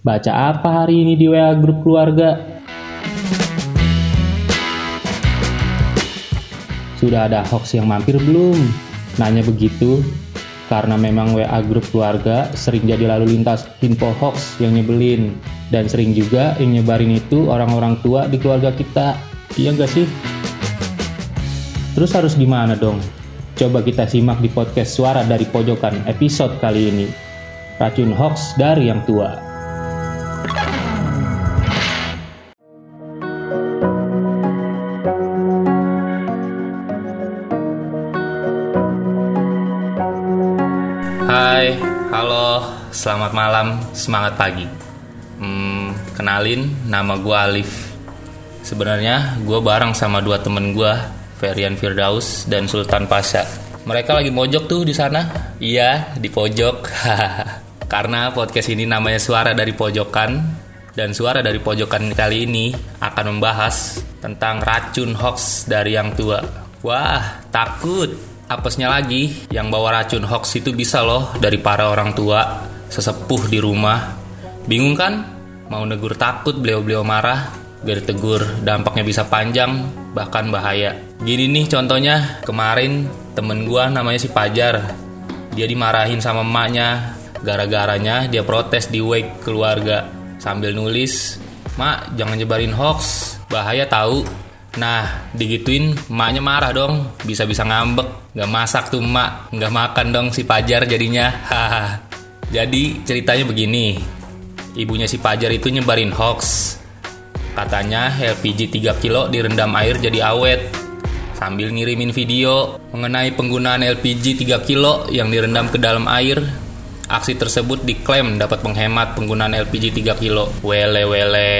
Baca apa hari ini di WA grup keluarga? Sudah ada hoax yang mampir belum? Nanya begitu karena memang WA grup keluarga sering jadi lalu lintas info hoax yang nyebelin dan sering juga yang nyebarin itu orang-orang tua di keluarga kita. Iya nggak sih? Terus harus gimana dong? Coba kita simak di podcast Suara dari Pojokan episode kali ini. Racun hoax dari yang tua. Hai, halo, selamat malam, semangat pagi. Hmm, kenalin, nama gue Alif. Sebenarnya gue bareng sama dua temen gue, Ferian Firdaus dan Sultan Pasha. Mereka lagi mojok tuh di sana. Iya, di pojok. Karena podcast ini namanya Suara dari Pojokan dan Suara dari Pojokan kali ini akan membahas tentang racun hoax dari yang tua. Wah, takut apesnya lagi. Yang bawa racun hoax itu bisa loh dari para orang tua sesepuh di rumah. Bingung kan? Mau negur takut beliau-beliau marah biar tegur dampaknya bisa panjang bahkan bahaya. Gini nih contohnya kemarin temen gua namanya si Pajar dia dimarahin sama emaknya. Gara-garanya dia protes di wake keluarga. Sambil nulis mak jangan nyebarin hoax. Bahaya tahu Nah, digituin emaknya marah dong, bisa-bisa ngambek. Gak masak tuh emak, gak makan dong si Pajar jadinya. Jadi ceritanya begini, ibunya si Pajar itu nyebarin hoax. Katanya LPG 3 kilo direndam air jadi awet. Sambil ngirimin video mengenai penggunaan LPG 3 kilo yang direndam ke dalam air. Aksi tersebut diklaim dapat menghemat penggunaan LPG 3 kilo. Wele wele.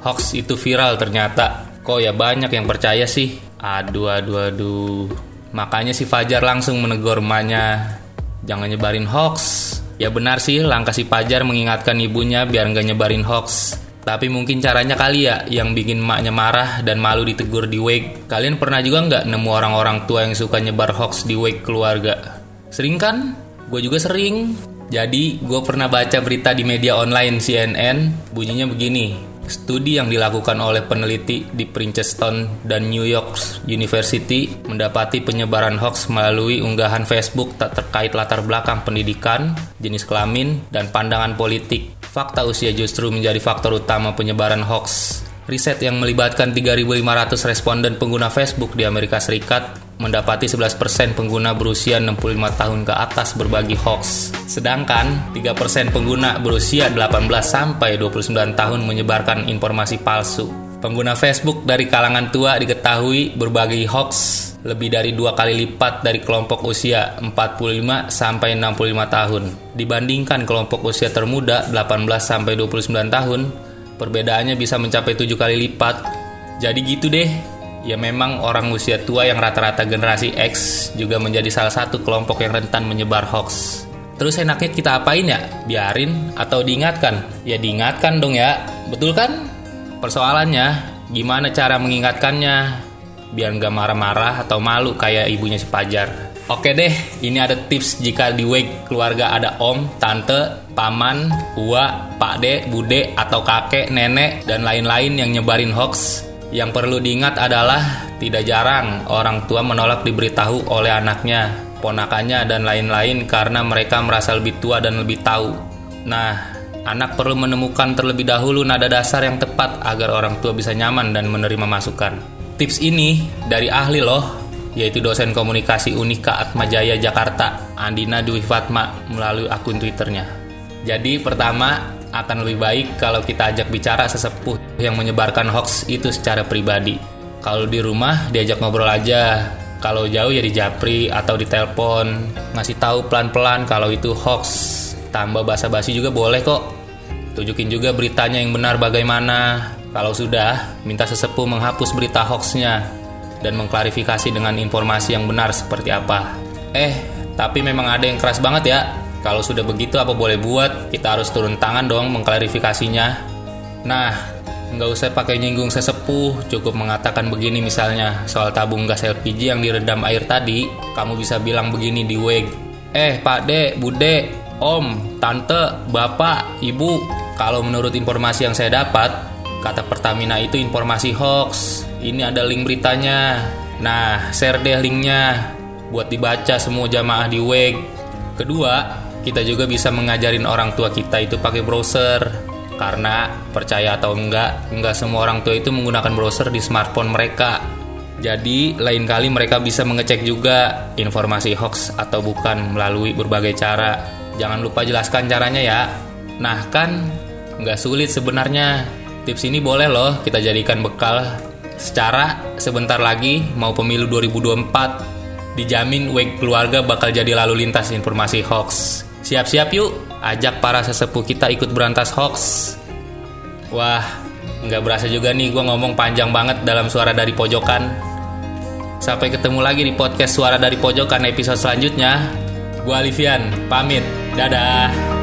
Hoax itu viral ternyata Kok ya banyak yang percaya sih? Aduh, aduh, aduh. Makanya si Fajar langsung menegur emaknya. Jangan nyebarin hoax. Ya benar sih, langkah si Fajar mengingatkan ibunya biar nggak nyebarin hoax. Tapi mungkin caranya kali ya yang bikin emaknya marah dan malu ditegur di wake. Kalian pernah juga nggak nemu orang-orang tua yang suka nyebar hoax di wake keluarga? Sering kan? Gue juga sering. Jadi gue pernah baca berita di media online CNN, bunyinya begini. Studi yang dilakukan oleh peneliti di Princeton dan New York University mendapati penyebaran hoax melalui unggahan Facebook tak terkait latar belakang pendidikan, jenis kelamin, dan pandangan politik. Fakta usia justru menjadi faktor utama penyebaran hoax. Riset yang melibatkan 3.500 responden pengguna Facebook di Amerika Serikat mendapati 11% pengguna berusia 65 tahun ke atas berbagi hoax. Sedangkan 3% pengguna berusia 18 sampai 29 tahun menyebarkan informasi palsu. Pengguna Facebook dari kalangan tua diketahui berbagi hoax lebih dari dua kali lipat dari kelompok usia 45 sampai 65 tahun. Dibandingkan kelompok usia termuda 18 sampai 29 tahun, perbedaannya bisa mencapai tujuh kali lipat. Jadi gitu deh, ya memang orang usia tua yang rata-rata generasi X juga menjadi salah satu kelompok yang rentan menyebar hoax. Terus enaknya kita apain ya? Biarin atau diingatkan? Ya diingatkan dong ya, betul kan? Persoalannya, gimana cara mengingatkannya? Biar nggak marah-marah atau malu kayak ibunya si Pajar. Oke deh, ini ada tips jika di wake keluarga ada om, tante, paman, uwa, pak de, bude, atau kakek, nenek, dan lain-lain yang nyebarin hoax yang perlu diingat adalah tidak jarang orang tua menolak diberitahu oleh anaknya, ponakannya dan lain-lain karena mereka merasa lebih tua dan lebih tahu. Nah, anak perlu menemukan terlebih dahulu nada dasar yang tepat agar orang tua bisa nyaman dan menerima masukan. Tips ini dari ahli loh, yaitu dosen komunikasi Unika Atmajaya Jakarta, Andina Dwi Fatma melalui akun Twitternya. Jadi pertama, akan lebih baik kalau kita ajak bicara sesepuh yang menyebarkan hoax itu secara pribadi. Kalau di rumah diajak ngobrol aja, kalau jauh ya di japri atau di telepon, ngasih tahu pelan-pelan kalau itu hoax. Tambah basa-basi juga boleh kok. Tunjukin juga beritanya yang benar bagaimana. Kalau sudah, minta sesepuh menghapus berita hoaxnya dan mengklarifikasi dengan informasi yang benar seperti apa. Eh, tapi memang ada yang keras banget ya kalau sudah begitu apa boleh buat? Kita harus turun tangan dong mengklarifikasinya. Nah, nggak usah pakai nyinggung sesepuh, cukup mengatakan begini misalnya soal tabung gas LPG yang direndam air tadi, kamu bisa bilang begini di WEG. Eh, Pak De, Bude, Om, Tante, Bapak, Ibu, kalau menurut informasi yang saya dapat, kata Pertamina itu informasi hoax. Ini ada link beritanya. Nah, share deh linknya buat dibaca semua jamaah di WEG. Kedua, kita juga bisa mengajarin orang tua kita itu pakai browser. Karena percaya atau enggak, enggak semua orang tua itu menggunakan browser di smartphone mereka. Jadi, lain kali mereka bisa mengecek juga informasi hoax atau bukan melalui berbagai cara. Jangan lupa jelaskan caranya ya. Nah kan nggak sulit sebenarnya. Tips ini boleh loh kita jadikan bekal secara sebentar lagi mau pemilu 2024 dijamin WEG keluarga bakal jadi lalu lintas informasi hoax. Siap-siap yuk, ajak para sesepuh kita ikut berantas hoax. Wah, nggak berasa juga nih gue ngomong panjang banget dalam suara dari pojokan. Sampai ketemu lagi di podcast Suara dari Pojokan episode selanjutnya. Gue Alifian, pamit. Dadah.